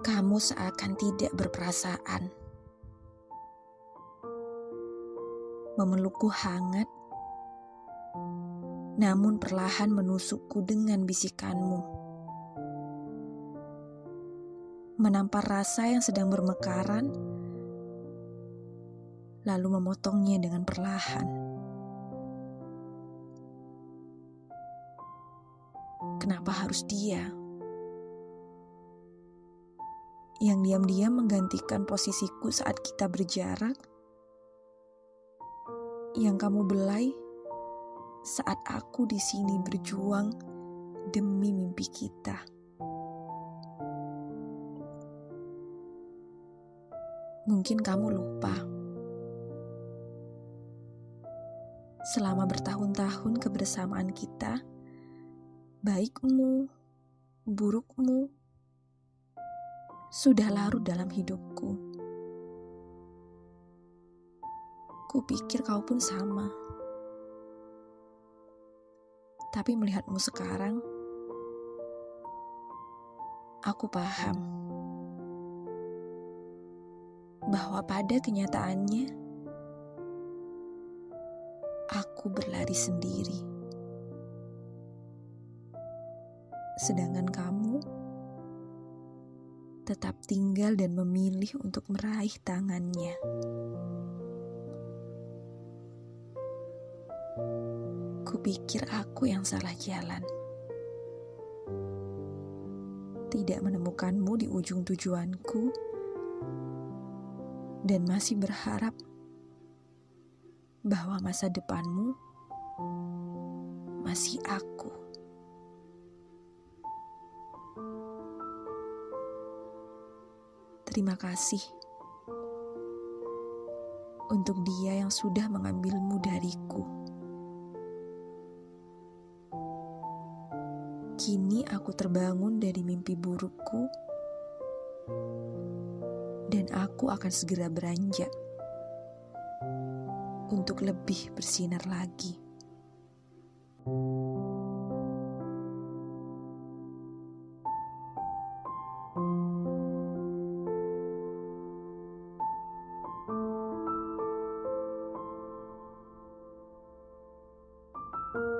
Kamu seakan tidak berperasaan. Memelukku hangat, namun perlahan menusukku dengan bisikanmu. Menampar rasa yang sedang bermekaran, lalu memotongnya dengan perlahan. Kenapa harus dia? Yang diam-diam menggantikan posisiku saat kita berjarak, yang kamu belai saat aku di sini berjuang demi mimpi kita. Mungkin kamu lupa. Selama bertahun-tahun kebersamaan kita, baikmu, burukmu, sudah larut dalam hidupku. Kupikir kau pun sama. Tapi melihatmu sekarang, aku paham bahwa pada kenyataannya aku berlari sendiri. Sedangkan kamu tetap tinggal dan memilih untuk meraih tangannya. Kupikir aku yang salah jalan. Tidak menemukanmu di ujung tujuanku dan masih berharap bahwa masa depanmu masih aku. Terima kasih untuk dia yang sudah mengambilmu dariku. Kini aku terbangun dari mimpi burukku, dan aku akan segera beranjak untuk lebih bersinar lagi. thank you you